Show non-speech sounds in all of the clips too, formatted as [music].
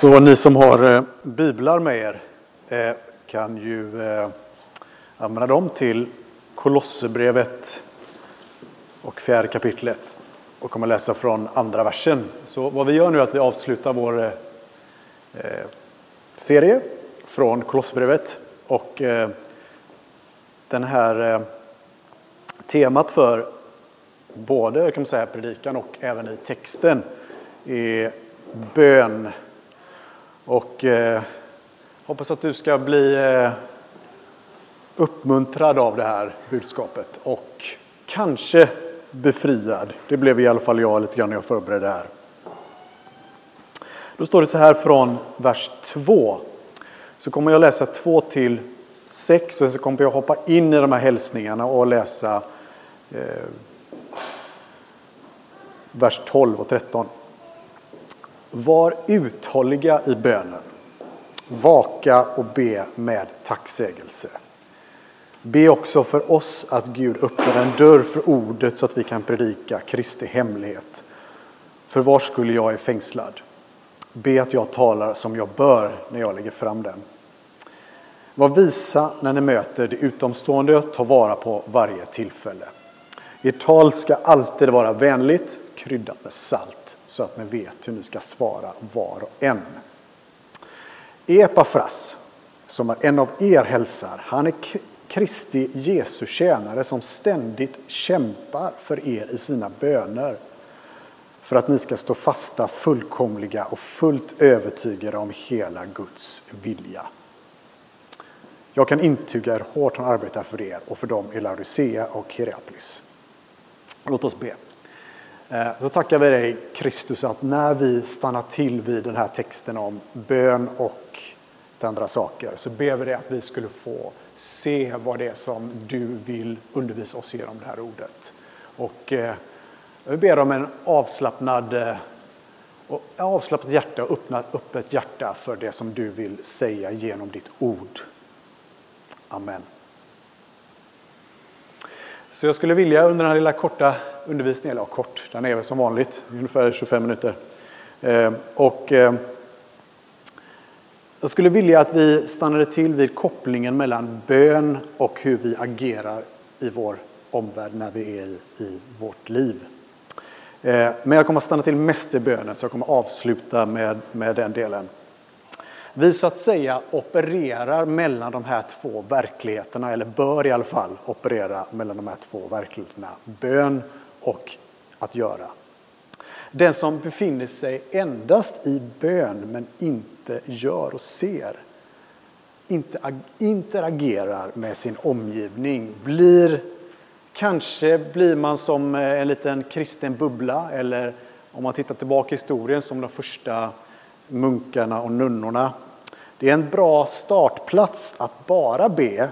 Så ni som har eh, biblar med er eh, kan ju eh, använda dem till Kolosserbrevet och fjärde kapitlet och kommer läsa från andra versen. Så vad vi gör nu är att vi avslutar vår eh, eh, serie från Kolosserbrevet och eh, den här eh, temat för både kan man säga, predikan och även i texten är bön och eh, hoppas att du ska bli eh, uppmuntrad av det här budskapet och kanske befriad. Det blev i alla fall jag lite grann när jag förberedde det här. Då står det så här från vers 2. Så kommer jag läsa 2 till 6 och så kommer jag hoppa in i de här hälsningarna och läsa eh, vers 12 och 13. Var uthålliga i bönen. Vaka och be med tacksägelse. Be också för oss att Gud öppnar en dörr för ordet så att vi kan predika Kristi hemlighet. För var skulle jag är fängslad? Be att jag talar som jag bör när jag lägger fram den. Var visa när ni möter det utomstående, ta vara på varje tillfälle. Ert tal ska alltid vara vänligt, kryddat med salt så att ni vet hur ni ska svara var och en. Epafras, som är en av er hälsar, han är Kristi Jesu tjänare som ständigt kämpar för er i sina böner för att ni ska stå fasta, fullkomliga och fullt övertygade om hela Guds vilja. Jag kan intyga hur hårt han arbetar för er och för dem i Laodicea och Hierapolis. Låt oss be. Då så tackar vi dig Kristus att när vi stannar till vid den här texten om bön och andra saker så ber vi dig att vi skulle få se vad det är som du vill undervisa oss genom det här ordet. Och eh, vi ber om en avslappnad, eh, och avslappnat hjärta och öppnat öppet hjärta för det som du vill säga genom ditt ord. Amen. Så jag skulle vilja under den här lilla korta undervisningen, eller ja, kort, den är väl som vanligt, ungefär 25 minuter. Eh, och eh, jag skulle vilja att vi stannade till vid kopplingen mellan bön och hur vi agerar i vår omvärld när vi är i, i vårt liv. Eh, men jag kommer att stanna till mest vid bönen, så jag kommer att avsluta med, med den delen. Vi så att säga opererar mellan de här två verkligheterna, eller bör i alla fall operera mellan de här två verkligheterna, bön och att göra. Den som befinner sig endast i bön men inte gör och ser, inte interagerar med sin omgivning, blir Kanske blir man som eh, en liten kristen bubbla eller om man tittar tillbaka i historien som de första munkarna och nunnorna. Det är en bra startplats att bara be,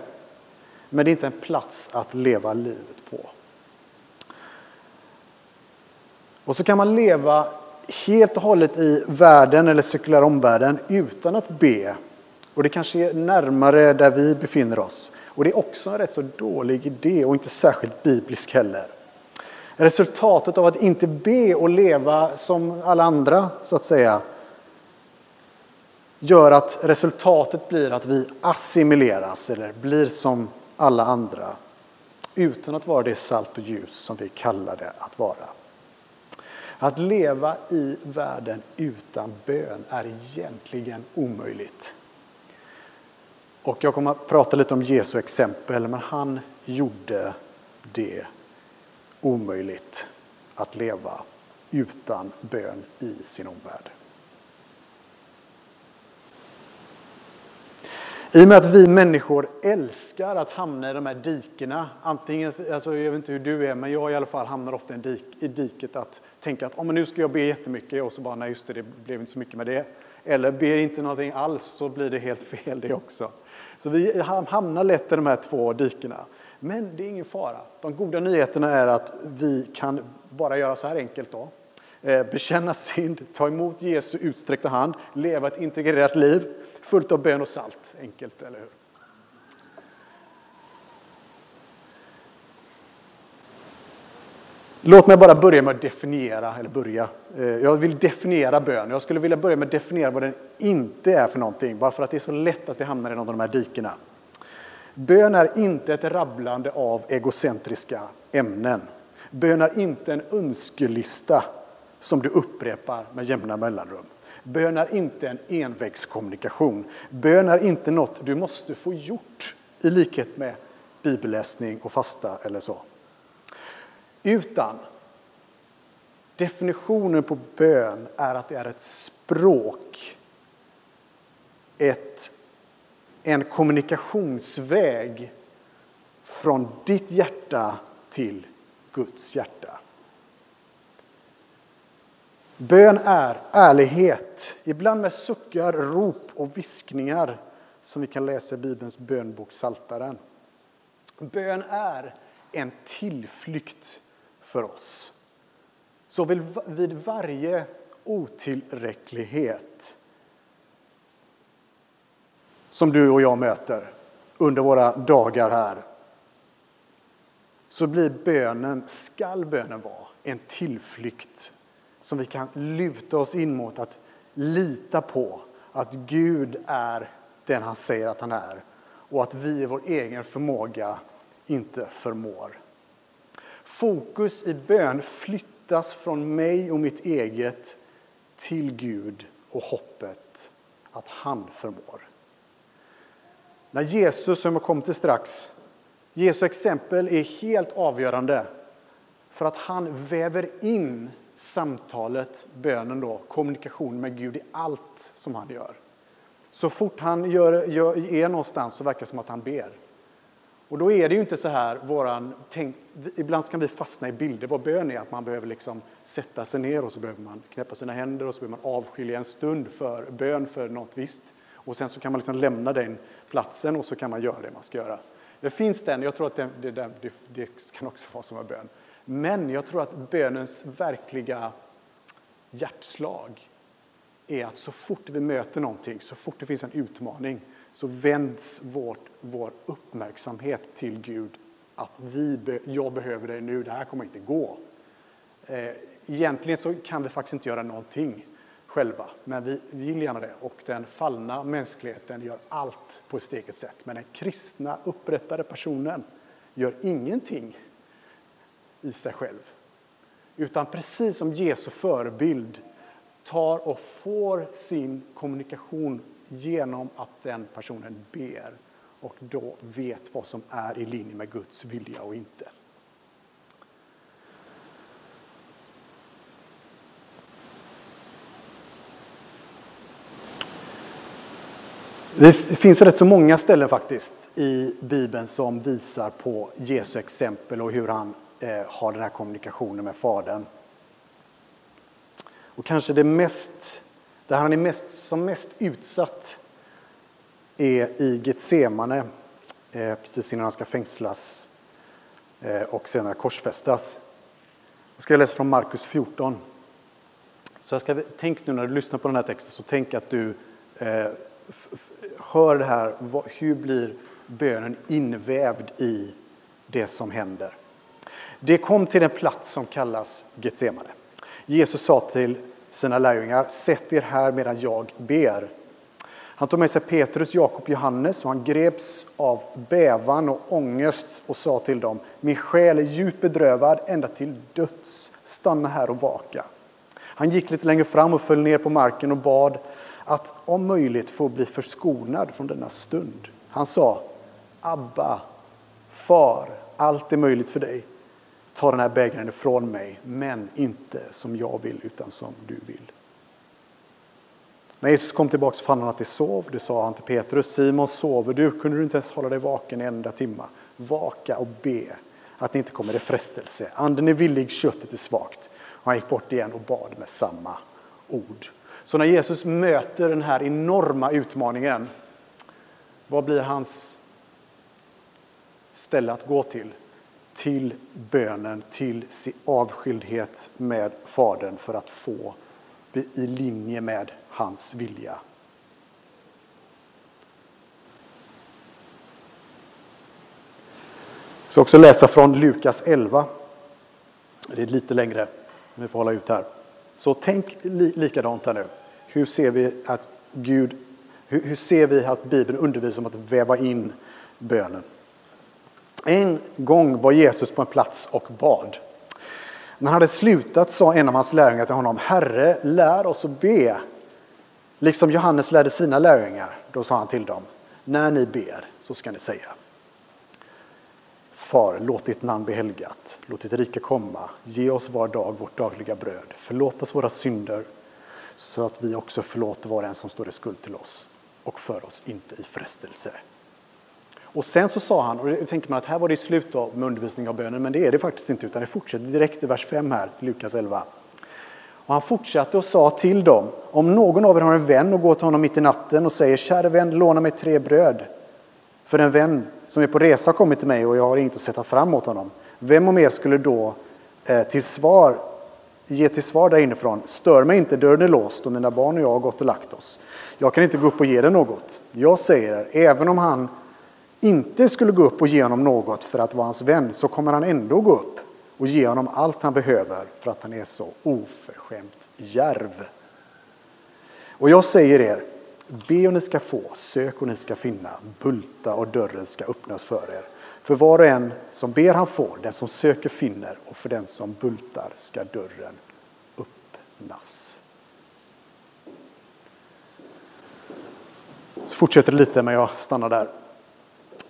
men det är inte en plats att leva livet på. Och så kan man leva helt och hållet i världen eller cirkulär omvärlden utan att be. Och det kanske är närmare där vi befinner oss. Och det är också en rätt så dålig idé och inte särskilt biblisk heller. Resultatet av att inte be och leva som alla andra, så att säga, gör att resultatet blir att vi assimileras eller blir som alla andra utan att vara det salt och ljus som vi kallar det att vara. Att leva i världen utan bön är egentligen omöjligt. Och jag kommer att prata lite om Jesu exempel, men han gjorde det omöjligt att leva utan bön i sin omvärld. I och med att vi människor älskar att hamna i de här dikena, antingen, alltså jag vet inte hur du är, men jag i alla fall hamnar ofta i, dik, i diket att tänka att oh, men nu ska jag be jättemycket och så bara nej just det, det blev inte så mycket med det. Eller ber inte någonting alls så blir det helt [laughs] fel det också. Så vi hamnar lätt i de här två dikena. Men det är ingen fara. De goda nyheterna är att vi kan bara göra så här enkelt då. Eh, bekänna synd, ta emot Jesu utsträckta hand, leva ett integrerat liv fullt av bön och salt. Enkelt, eller hur? Låt mig bara börja med att definiera, eller börja. Eh, jag vill definiera bön. Jag skulle vilja börja med att definiera vad den inte är för någonting, bara för att det är så lätt att vi hamnar i någon av de här dikena. Bön är inte ett rabblande av egocentriska ämnen. Bön är inte en önskelista som du upprepar med jämna mellanrum. Bön är inte en envägskommunikation. Bön är inte något du måste få gjort i likhet med bibelläsning och fasta eller så. Utan definitionen på bön är att det är ett språk, ett, en kommunikationsväg från ditt hjärta till Guds hjärta. Bön är ärlighet, ibland med suckar, rop och viskningar som vi kan läsa i Bibelns bönbok Saltaren. Bön är en tillflykt för oss. Så vid varje otillräcklighet som du och jag möter under våra dagar här så blir bönen, skall bönen vara, en tillflykt som vi kan luta oss in mot att lita på att Gud är den han säger att han är och att vi i vår egen förmåga inte förmår. Fokus i bön flyttas från mig och mitt eget till Gud och hoppet att han förmår. När Jesus, som jag kommer till strax, Jesu exempel är helt avgörande för att han väver in samtalet, bönen, då, kommunikation med Gud i allt som han gör. Så fort han gör, gör, är någonstans så verkar det som att han ber. Och då är det ju inte så här, våran, tänk, ibland kan vi fastna i bilder vad bön är, att man behöver liksom sätta sig ner och så behöver man knäppa sina händer och så behöver man avskilja en stund för bön för något visst. Och sen så kan man liksom lämna den platsen och så kan man göra det man ska göra. Det finns den, jag tror att det, det, det, det kan också vara som en bön. Men jag tror att bönens verkliga hjärtslag är att så fort vi möter någonting, så fort det finns en utmaning, så vänds vårt, vår uppmärksamhet till Gud att vi, jag behöver dig nu, det här kommer inte gå. Eh, egentligen så kan vi faktiskt inte göra någonting själva, men vi vill gärna det. Och den fallna mänskligheten gör allt på sitt eget sätt. Men den kristna, upprättade personen gör ingenting i sig själv. Utan precis som Jesu förebild tar och får sin kommunikation genom att den personen ber och då vet vad som är i linje med Guds vilja och inte. Det finns rätt så många ställen faktiskt i Bibeln som visar på Jesu exempel och hur han eh, har den här kommunikationen med Fadern. Och kanske det mest, där han är mest, som mest utsatt är i Getsemane, eh, precis innan han ska fängslas eh, och senare korsfästas. Jag ska läsa från Markus 14. Så jag ska, tänk nu när du lyssnar på den här texten, så tänk att du eh, hör det här, hur blir bönen invävd i det som händer? Det kom till en plats som kallas Getsemane. Jesus sa till sina lärjungar, sätt er här medan jag ber. Han tog med sig Petrus, Jakob och Johannes och han greps av bävan och ångest och sa till dem, min själ är djupt bedrövad ända till döds. Stanna här och vaka. Han gick lite längre fram och föll ner på marken och bad att om möjligt få bli förskonad från denna stund. Han sa, Abba, far, allt är möjligt för dig. Ta den här bägaren ifrån mig, men inte som jag vill, utan som du vill. När Jesus kom tillbaka fann han att de sov. Det sa han till Petrus. Simon, sover du? Kunde du inte ens hålla dig vaken en enda timma? Vaka och be att det inte kommer i frestelse. Anden är villig, köttet är svagt. Och han gick bort igen och bad med samma ord. Så när Jesus möter den här enorma utmaningen, vad blir hans ställe att gå till? Till bönen, till avskildhet med Fadern för att få i linje med hans vilja. Jag ska också läsa från Lukas 11. Det är lite längre, men vi får hålla ut här. Så tänk li likadant här nu. Hur ser vi att Gud, hur, hur ser vi att Bibeln undervisar om att väva in bönen? En gång var Jesus på en plats och bad. När han hade slutat sa en av hans lärjungar till honom, Herre, lär oss att be. Liksom Johannes lärde sina lärjungar. Då sa han till dem, när ni ber så ska ni säga. Far, låt ditt namn bli helgat, låt ditt rike komma, ge oss var dag vårt dagliga bröd, förlåt oss våra synder så att vi också förlåter var och en som står i skuld till oss och för oss inte i frestelse. Och sen så sa han, och då tänker man att här var det slut då med undervisning av bönen, men det är det faktiskt inte, utan det fortsätter direkt i vers 5 här, Lukas 11. Och han fortsatte och sa till dem, om någon av er har en vän och går till honom mitt i natten och säger, käre vän, låna mig tre bröd. För en vän som är på resa har kommit till mig och jag har inget att sätta fram åt honom. Vem om er skulle då eh, till svar, ge till svar där inifrån, stör mig inte, dörren är låst och mina barn och jag har gått och lagt oss. Jag kan inte gå upp och ge dig något. Jag säger er, även om han inte skulle gå upp och ge honom något för att vara hans vän så kommer han ändå gå upp och ge honom allt han behöver för att han är så oförskämt järv. Och jag säger er, be och ni ska få, sök och ni ska finna, bulta och dörren ska öppnas för er. För var och en som ber han får, den som söker finner och för den som bultar ska dörren öppnas. Så fortsätter det lite men jag stannar där.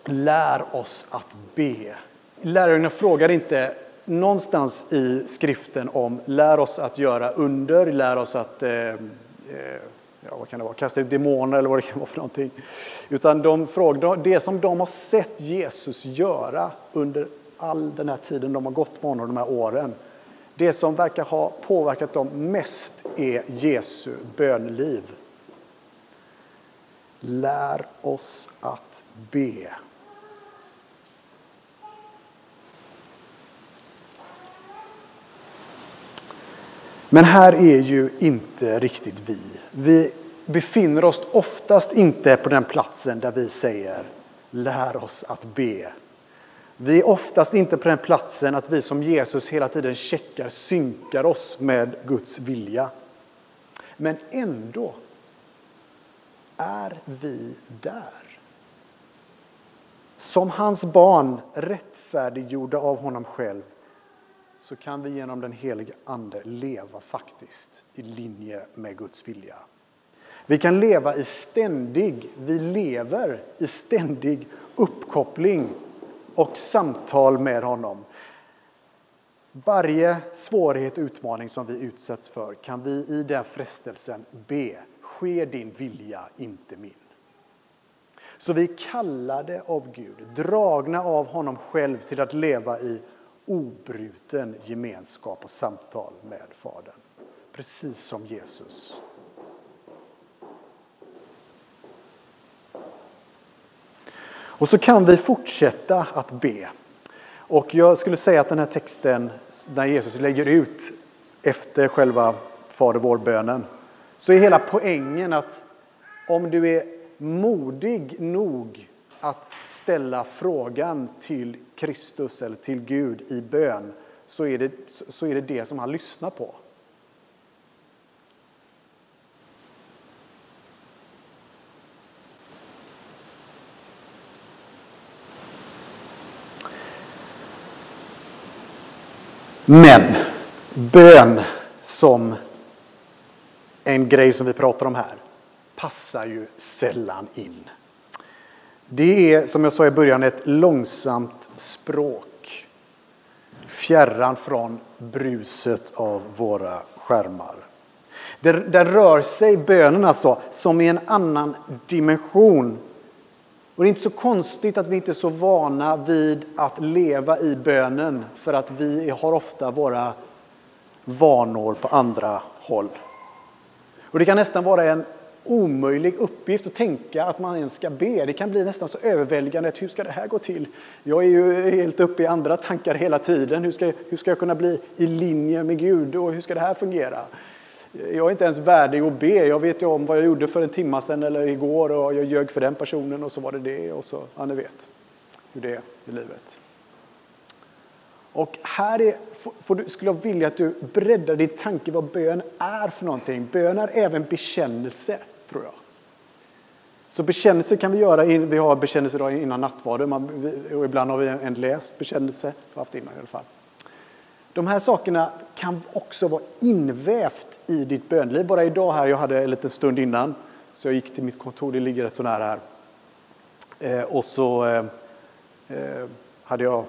Lär oss att be. Lärjungarna frågar inte någonstans i skriften om lär oss att göra under, lär oss att eh, eh ja, vad kan det vara, kasta ut demoner eller vad det kan vara för någonting. Utan de frågar, det som de har sett Jesus göra under all den här tiden de har gått med honom, de här åren. Det som verkar ha påverkat dem mest är Jesu bönliv. Lär oss att be. Men här är ju inte riktigt vi. Vi befinner oss oftast inte på den platsen där vi säger lär oss att be. Vi är oftast inte på den platsen att vi som Jesus hela tiden checkar, synkar oss med Guds vilja. Men ändå är vi där. Som hans barn rättfärdiggjorda av honom själv så kan vi genom den helige Ande leva faktiskt i linje med Guds vilja. Vi kan leva i ständig, vi lever i ständig uppkoppling och samtal med honom. Varje svårighet och utmaning som vi utsätts för kan vi i den frestelsen be, ske din vilja, inte min. Så vi är kallade av Gud, dragna av honom själv till att leva i obruten gemenskap och samtal med Fadern. Precis som Jesus. Och så kan vi fortsätta att be. Och jag skulle säga att den här texten, när Jesus lägger ut efter själva Fader vår-bönen, så är hela poängen att om du är modig nog att ställa frågan till Kristus eller till Gud i bön så är det så är det, det som han lyssnar på. Men bön som en grej som vi pratar om här passar ju sällan in. Det är, som jag sa i början, ett långsamt språk. Fjärran från bruset av våra skärmar. Där, där rör sig, bönen alltså, som i en annan dimension. Och det är inte så konstigt att vi inte är så vana vid att leva i bönen för att vi har ofta våra vanor på andra håll. Och det kan nästan vara en omöjlig uppgift att tänka att man ens ska be. Det kan bli nästan så överväldigande. Hur ska det här gå till? Jag är ju helt uppe i andra tankar hela tiden. Hur ska, hur ska jag kunna bli i linje med Gud och hur ska det här fungera? Jag är inte ens värdig att be. Jag vet ju om vad jag gjorde för en timme sedan eller igår och jag ljög för den personen och så var det det och så, ja ni vet hur det är i livet. Och här är, du, skulle jag vilja att du breddar din tanke vad bön är för någonting. Bön är även bekännelse, tror jag. Så bekännelse kan vi göra, vi har bekännelse idag innan nattvarden och ibland har vi en läst bekännelse, vi har haft innan i alla fall. De här sakerna kan också vara invävt i ditt bönliv. Bara idag här, jag hade en liten stund innan, så jag gick till mitt kontor, det ligger rätt så nära här. Eh, och så eh, eh hade jag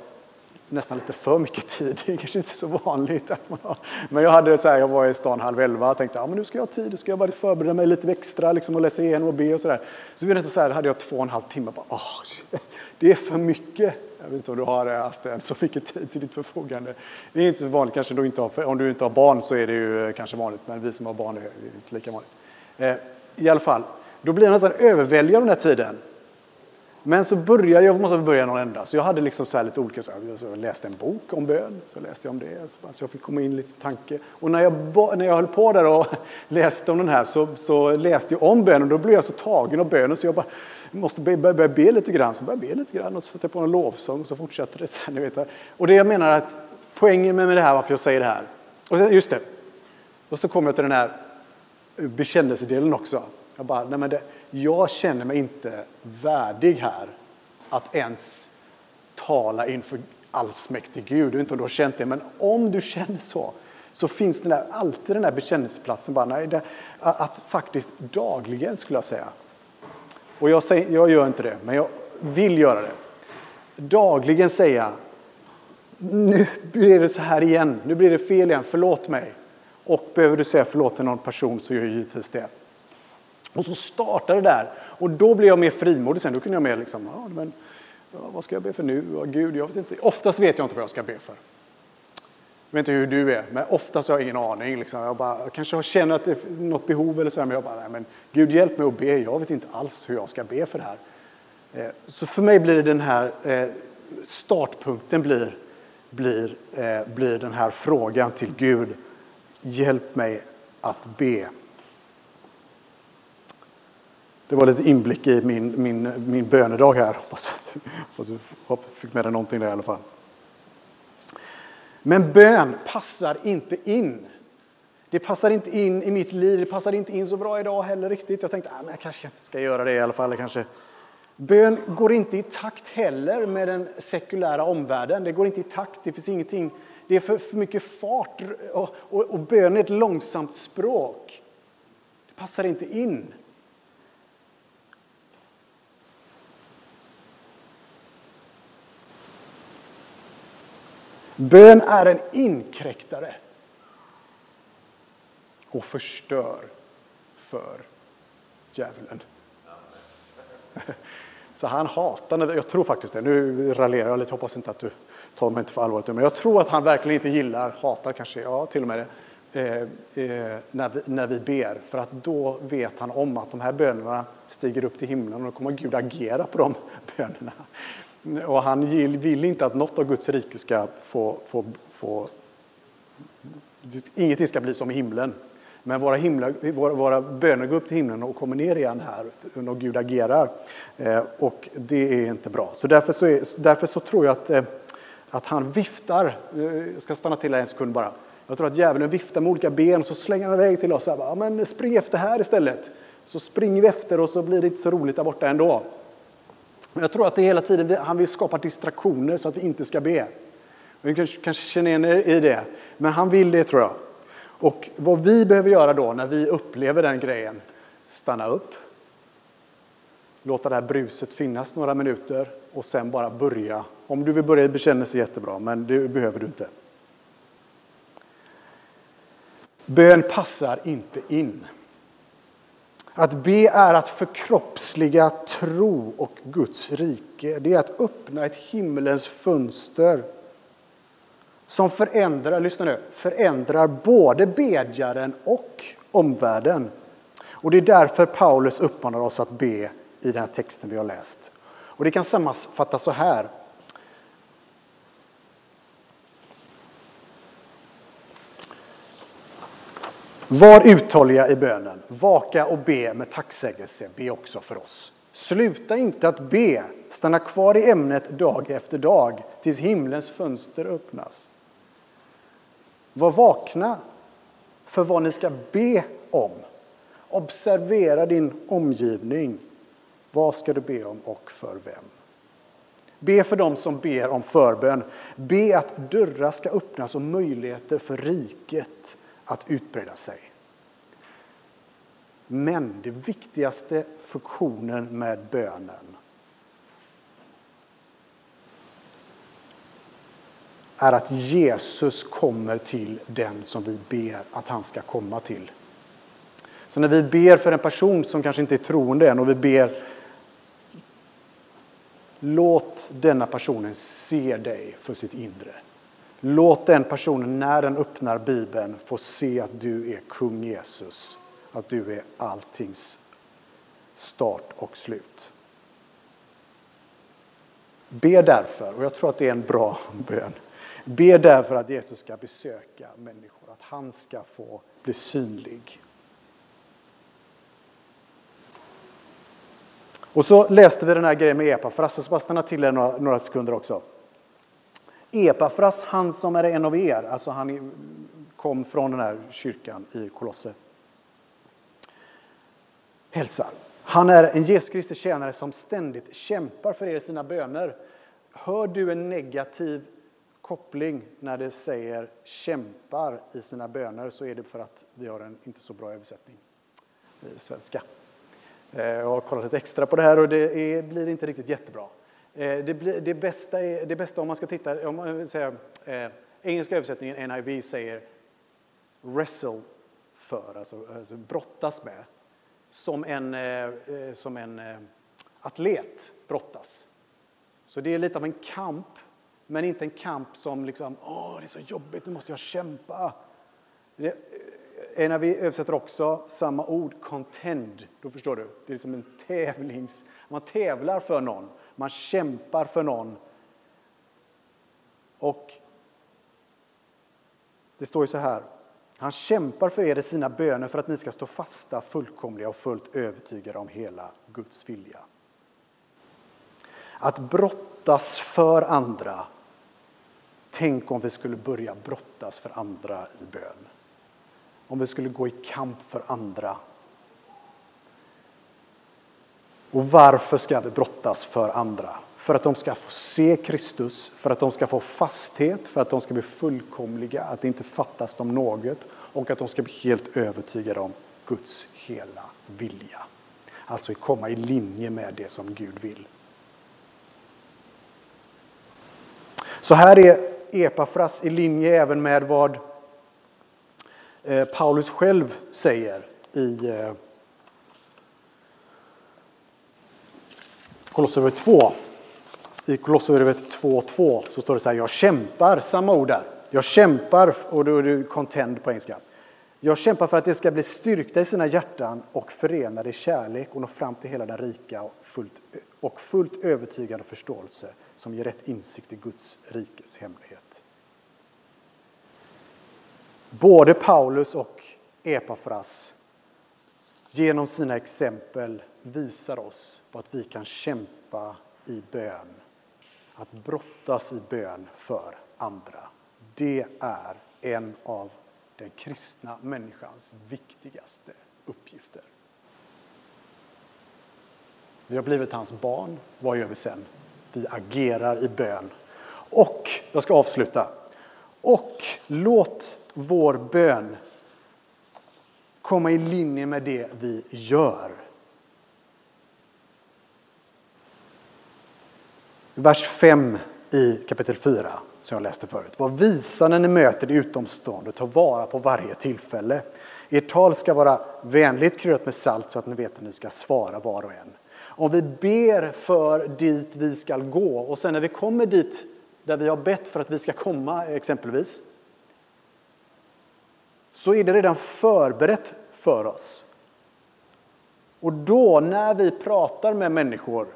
nästan lite för mycket tid. Det är kanske inte så vanligt. Att man har. Men jag, hade så här, jag var i stan halv elva och tänkte ja, nu ska jag ha tid, nu ska jag bara förbereda mig lite extra liksom, och läsa igenom och be och sådär. Så blev så här, hade jag två och en halv timme. Bara, oh, det är för mycket. Jag vet inte om du har haft så mycket tid till ditt förfogande. Det är inte så vanligt, kanske du inte har, om du inte har barn så är det ju eh, kanske vanligt, men vi som har barn är inte lika vanligt. Eh, I alla fall, då blir jag nästan överväldigad den här tiden. Men så började jag, måste börja någon ända, så jag hade liksom så lite olika, så jag läste en bok om bön, så läste jag om det, så jag fick komma in lite tanke. Och när jag, när jag höll på där och [laughs] läste om den här så, så läste jag om bön och då blev jag så tagen av bönen så jag bara måste börja, börja be lite grann, så började jag be lite grann och så satte jag på en lovsång och så fortsatte det. Så ni vet. Och det jag menar att poängen med det här, varför jag säger det här, och just det, och så kommer jag till den här bekännelsedelen också. Jag bara, nej men det, jag känner mig inte värdig här att ens tala inför allsmäktig Gud. Jag vet inte om du har känt det, men om du känner så, så finns det där, alltid den där bekännelseplatsen. Bara, nej, det, att faktiskt dagligen, skulle jag säga. Och jag, säger, jag gör inte det, men jag vill göra det. Dagligen säga, nu blir det så här igen, nu blir det fel igen, förlåt mig. Och behöver du säga förlåt till någon person så gör givetvis det. Och så startade det där. Och då blev jag mer frimodig sen. Då kunde jag mer liksom, ja, men, ja, vad ska jag be för nu? Ja, Gud, jag vet inte. Oftast vet jag inte vad jag ska be för. Jag vet inte hur du är, men oftast har jag ingen aning. Liksom. Jag, bara, jag kanske känner att det är något behov eller så, men jag bara, nej, men Gud hjälp mig att be. Jag vet inte alls hur jag ska be för det här. Eh, så för mig blir den här eh, startpunkten blir, blir, eh, blir den här frågan till Gud. Hjälp mig att be. Det var lite inblick i min, min, min bönedag här. Hoppas att du fick med dig någonting där i alla fall. Men bön passar inte in. Det passar inte in i mitt liv, det passar inte in så bra idag heller riktigt. Jag tänkte att ah, jag kanske inte ska göra det i alla fall. Kanske. Bön går inte i takt heller med den sekulära omvärlden. Det går inte i takt, det finns ingenting. Det är för, för mycket fart och, och, och bön är ett långsamt språk. Det passar inte in. Bön är en inkräktare och förstör för djävulen. Så han hatar, jag tror faktiskt det, nu raljerar jag lite, hoppas inte att du tar mig inte för allvarligt, men jag tror att han verkligen inte gillar, hatar kanske, ja till och med det, eh, eh, när, vi, när vi ber. För att då vet han om att de här bönerna stiger upp till himlen och då kommer Gud agera på de bönerna. Och han vill inte att något av Guds rike ska få, få, få ingenting ska bli som i himlen. Men våra, himla, våra, våra böner går upp till himlen och kommer ner igen här när Gud agerar. Eh, och det är inte bra. Så därför så, är, därför så tror jag att, eh, att han viftar. Eh, jag ska stanna till en sekund bara. Jag tror att djävulen viftar med olika ben och så slänger han iväg till oss. Och bara, men spring efter här istället. Så springer vi efter och så blir det inte så roligt där borta ändå. Men jag tror att det hela tiden han vill skapa distraktioner så att vi inte ska be. Ni kanske, kanske känner igen er i det, men han vill det tror jag. Och vad vi behöver göra då när vi upplever den grejen, stanna upp, låta det här bruset finnas några minuter och sen bara börja. Om du vill börja i bekännelse jättebra, men det behöver du inte. Bön passar inte in. Att be är att förkroppsliga tro och Guds rike. Det är att öppna ett himmelens fönster som förändrar, lyssna nu, förändrar både bedjaren och omvärlden. Och det är därför Paulus uppmanar oss att be i den här texten vi har läst. Och det kan sammanfattas så här. Var uthålliga i bönen, vaka och be med tacksägelse, be också för oss. Sluta inte att be. Stanna kvar i ämnet dag efter dag tills himlens fönster öppnas. Var vakna för vad ni ska be om. Observera din omgivning. Vad ska du be om och för vem? Be för dem som ber om förbön. Be att dörrar ska öppnas och möjligheter för riket att utbreda sig. Men den viktigaste funktionen med bönen är att Jesus kommer till den som vi ber att han ska komma till. Så när vi ber för en person som kanske inte är troende än och vi ber Låt denna personen se dig för sitt inre. Låt den personen, när den öppnar Bibeln, få se att du är kung Jesus. Att du är alltings start och slut. Be därför, och jag tror att det är en bra [laughs] bön, be därför att Jesus ska besöka människor, att han ska få bli synlig. Och så läste vi den här grejen med Epafras, så bara stanna till några, några sekunder också. Epafras, han som är en av er, alltså han kom från den här kyrkan i Kolosse. Hälsar. Han är en Jesus Kristus tjänare som ständigt kämpar för er i sina böner. Hör du en negativ koppling när det säger kämpar i sina böner så är det för att vi har en inte så bra översättning i svenska. Eh, Jag har kollat lite extra på det här och det är, blir inte riktigt jättebra. Eh, det, det, bästa är, det bästa om man ska titta, om man vill säga, eh, engelska översättningen NIV säger wrestle för, alltså, alltså brottas med, som en, eh, eh, som en eh, atlet brottas. Så det är lite av en kamp, men inte en kamp som liksom, åh det är så jobbigt, nu måste jag kämpa. Det, eh, NIV översätter också samma ord, contend, då förstår du. Det är som en tävlings... Man tävlar för någon, man kämpar för någon. Och det står ju så här. Han kämpar för er i sina böner för att ni ska stå fasta, fullkomliga och fullt övertygade om hela Guds vilja. Att brottas för andra. Tänk om vi skulle börja brottas för andra i bön om vi skulle gå i kamp för andra. Och varför ska vi brottas för andra? För att de ska få se Kristus, för att de ska få fasthet, för att de ska bli fullkomliga, att det inte fattas dem något och att de ska bli helt övertygade om Guds hela vilja. Alltså komma i linje med det som Gud vill. Så här är Epafras i linje även med vad eh, Paulus själv säger i eh, Kolosserbrevet 2. I Kolosserbrevet 2.2 så står det så här, jag kämpar, samma ord där. Jag kämpar, och då är det contend på engelska. Jag kämpar för att det ska bli styrkta i sina hjärtan och förenade i kärlek och nå fram till hela den rika och fullt, och fullt övertygande förståelse som ger rätt insikt i Guds rikes hemlighet. Både Paulus och Epafras genom sina exempel visar oss på att vi kan kämpa i bön. Att brottas i bön för andra. Det är en av den kristna människans viktigaste uppgifter. Vi har blivit hans barn. Vad gör vi sen? Vi agerar i bön. Och, jag ska avsluta. Och låt vår bön komma i linje med det vi gör. Vers 5 i kapitel 4, som jag läste förut. Var visa när ni möter det utomstående, ta vara på varje tillfälle. Ert tal ska vara vänligt kryddat med salt så att ni vet att ni ska svara var och en. Om vi ber för dit vi ska gå och sen när vi kommer dit där vi har bett för att vi ska komma exempelvis, så är det redan förberett för oss. Och då, när vi pratar med människor,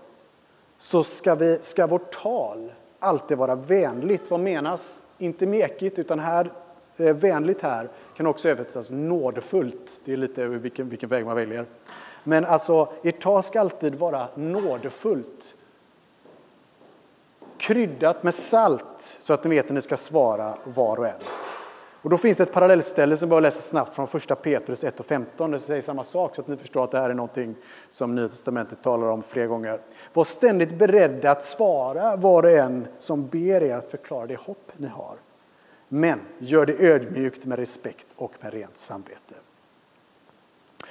så ska, vi, ska vårt tal alltid vara vänligt. Vad menas? Inte mekigt, utan här, eh, vänligt här kan också översättas nådefullt. Det är lite vilken, vilken väg man väljer. Men alltså, ert tal ska alltid vara nådefullt. Kryddat med salt så att ni vet när ni ska svara var och en. Och då finns det ett parallellställe som jag läser snabbt från första Petrus 1 och 15. Det säger samma sak så att ni förstår att det här är någonting som Nya Testamentet talar om flera gånger. Var ständigt beredda att svara var och en som ber er att förklara det hopp ni har. Men gör det ödmjukt med respekt och med rent samvete.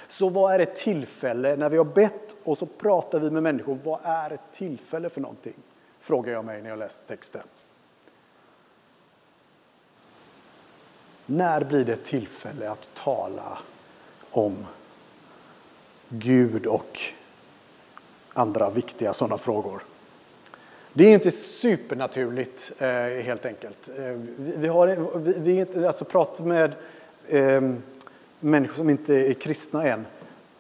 Så vad är ett tillfälle när vi har bett och så pratar vi med människor? Vad är ett tillfälle för någonting? Frågar jag mig när jag läser texten. När blir det tillfälle att tala om Gud och andra viktiga sådana frågor? Det är inte supernaturligt eh, helt enkelt. Eh, vi har vi, vi alltså pratat med eh, människor som inte är kristna än.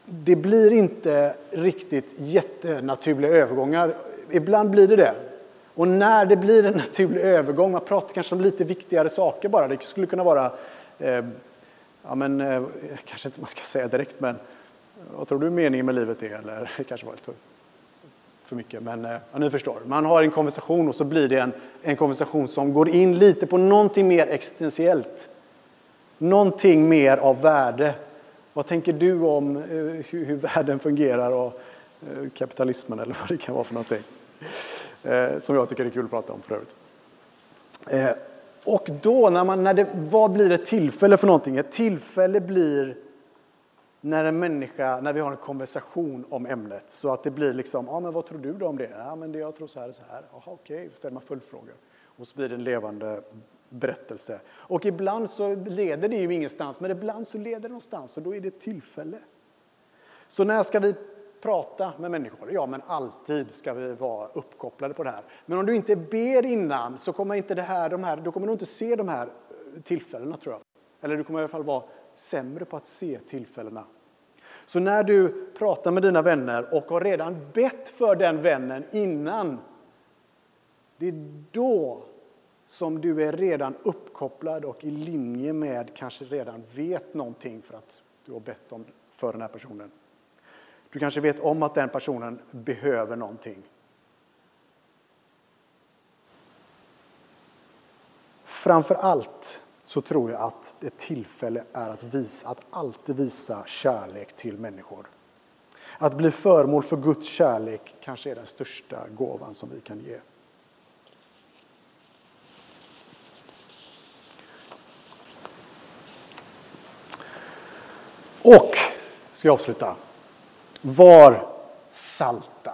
Det blir inte riktigt jättenaturliga övergångar. Ibland blir det det. Och när det blir en naturlig övergång, man pratar kanske om lite viktigare saker bara. Det skulle kunna vara, eh, ja men, eh, kanske inte man ska säga direkt, men eh, vad tror du meningen med livet är? Eller det kanske var lite för mycket, men eh, ja, ni förstår. Man har en konversation och så blir det en, en konversation som går in lite på någonting mer existentiellt. Någonting mer av värde. Vad tänker du om eh, hur, hur världen fungerar och eh, kapitalismen eller vad det kan vara för någonting? Eh, som jag tycker är kul att prata om för övrigt. Eh, och då, när man, när det, vad blir ett tillfälle för någonting? Ett tillfälle blir när en människa, när vi har en konversation om ämnet, så att det blir liksom, ja men vad tror du då om det? Ja men det jag tror så här och så här. Jaha okej, okay. ställer man följdfrågor. Och så blir det en levande berättelse. Och ibland så leder det ju ingenstans, men ibland så leder det någonstans och då är det ett tillfälle. Så när ska vi prata med människor. Ja, men alltid ska vi vara uppkopplade på det här. Men om du inte ber innan så kommer inte det här, de här, då kommer du inte se de här eh, tillfällena tror jag. Eller du kommer i alla fall vara sämre på att se tillfällena. Så när du pratar med dina vänner och har redan bett för den vännen innan, det är då som du är redan uppkopplad och i linje med, kanske redan vet någonting för att du har bett om för den här personen. Du kanske vet om att den personen behöver någonting. Framför allt så tror jag att ett tillfälle är att, visa, att alltid visa kärlek till människor. Att bli föremål för Guds kärlek kanske är den största gåvan som vi kan ge. Och, ska jag avsluta, var salta.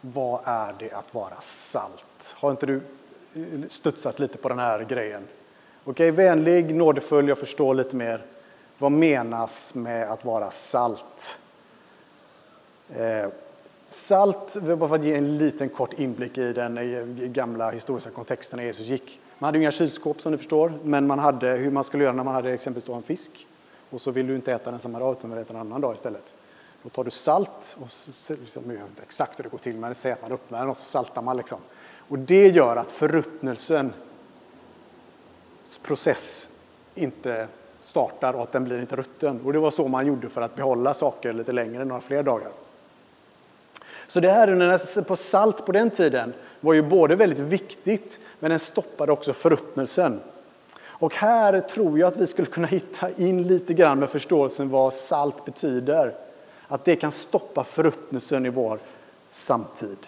Vad är det att vara salt? Har inte du eh, studsat lite på den här grejen? Okej, vänlig, nådefull, jag förstår lite mer. Vad menas med att vara salt? Eh, salt, bara för att ge en liten kort inblick i den gamla historiska kontexten när Jesus gick. Man hade inga kylskåp som ni förstår, men man hade hur man skulle göra när man hade exempelvis en fisk. Och så vill du inte äta den samma dag utan vill äta en annan dag istället. Då tar du salt, och så, liksom, jag vet inte exakt hur det går till, men säger att man öppnar den och så saltar man. Liksom. Och det gör att förruttnelsens process inte startar och att den blir inte rutten. Och det var så man gjorde för att behålla saker lite längre, några fler dagar. Så det här på salt på den tiden var ju både väldigt viktigt, men den stoppade också förruttnelsen. Och här tror jag att vi skulle kunna hitta in lite grann med förståelsen vad salt betyder. Att det kan stoppa förruttnelsen i vår samtid.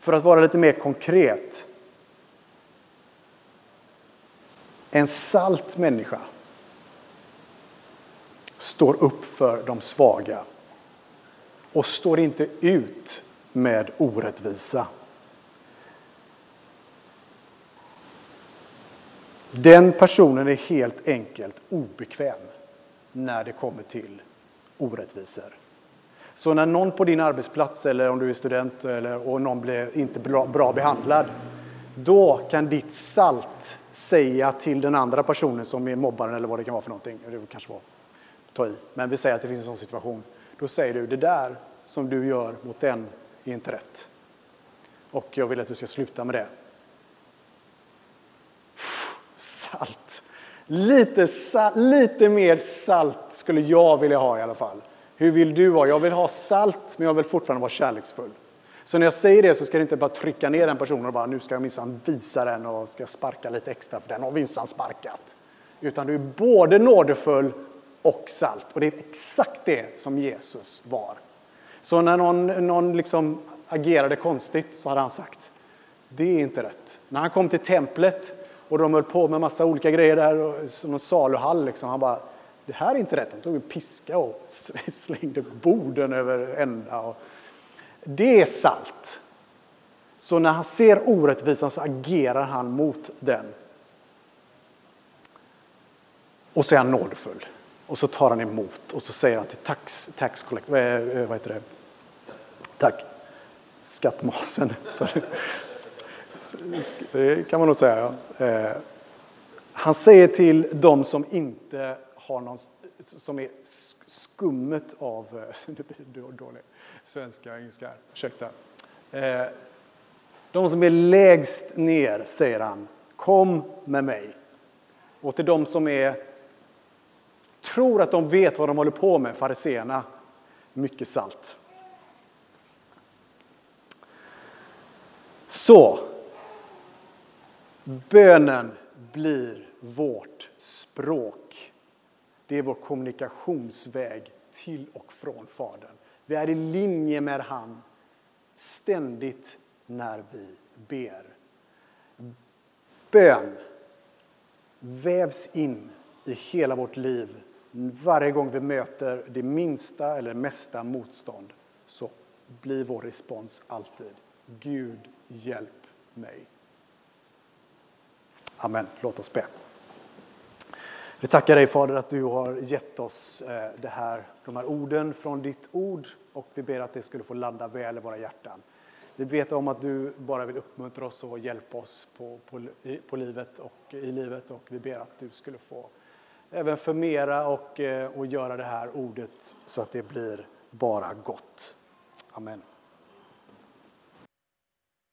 För att vara lite mer konkret. En salt människa står upp för de svaga och står inte ut med orättvisa. Den personen är helt enkelt obekväm när det kommer till orättvisor. Så när någon på din arbetsplats eller om du är student eller, och någon blir inte bra, bra behandlad, då kan ditt salt säga till den andra personen som är mobbaren eller vad det kan vara för någonting, det kanske var ta i, men vi säger att det finns en sån situation. Då säger du det där som du gör mot den är inte rätt. Och jag vill att du ska sluta med det. Salt. Lite, lite mer salt skulle jag vilja ha i alla fall. Hur vill du ha? Jag vill ha salt, men jag vill fortfarande vara kärleksfull. Så när jag säger det så ska det inte bara trycka ner den personen och bara nu ska jag minsann visa den och ska sparka lite extra för den har minsann sparkat. Utan du är både nådefull och salt. Och det är exakt det som Jesus var. Så när någon, någon liksom agerade konstigt så hade han sagt det är inte rätt. När han kom till templet och de höll på med massa olika grejer där, som en saluhall, liksom, han bara det här är inte rätt. De tog en piska och [laughs] slängde borden över ända. Och det är salt. Så när han ser orättvisan så agerar han mot den. Och så är han nådfull. Och så tar han emot och så säger han till tax, tax collect, vad, heter det? Tack. Skattmasen. [laughs] Det kan man nog säga. Ja. Eh, han säger till de som inte har någon, som är skummet av, eh, [laughs] nu blir det dålig svenska, engelska, ursäkta. Eh, de som är lägst ner, säger han, kom med mig. Och till de som är, tror att de vet vad de håller på med, fariseerna, mycket salt. Så, bönen blir vårt språk. Det är vår kommunikationsväg till och från Fadern. Vi är i linje med han ständigt när vi ber. Bön vävs in i hela vårt liv. Varje gång vi möter det minsta eller mesta motstånd så blir vår respons alltid Gud, hjälp mig. Amen. Låt oss be. Vi tackar dig Fader att du har gett oss eh, det här, de här orden från ditt ord och vi ber att det skulle få landa väl i våra hjärtan. Vi vet om att du bara vill uppmuntra oss och hjälpa oss på, på, på livet och i livet och vi ber att du skulle få även förmera och, eh, och göra det här ordet så att det blir bara gott. Amen.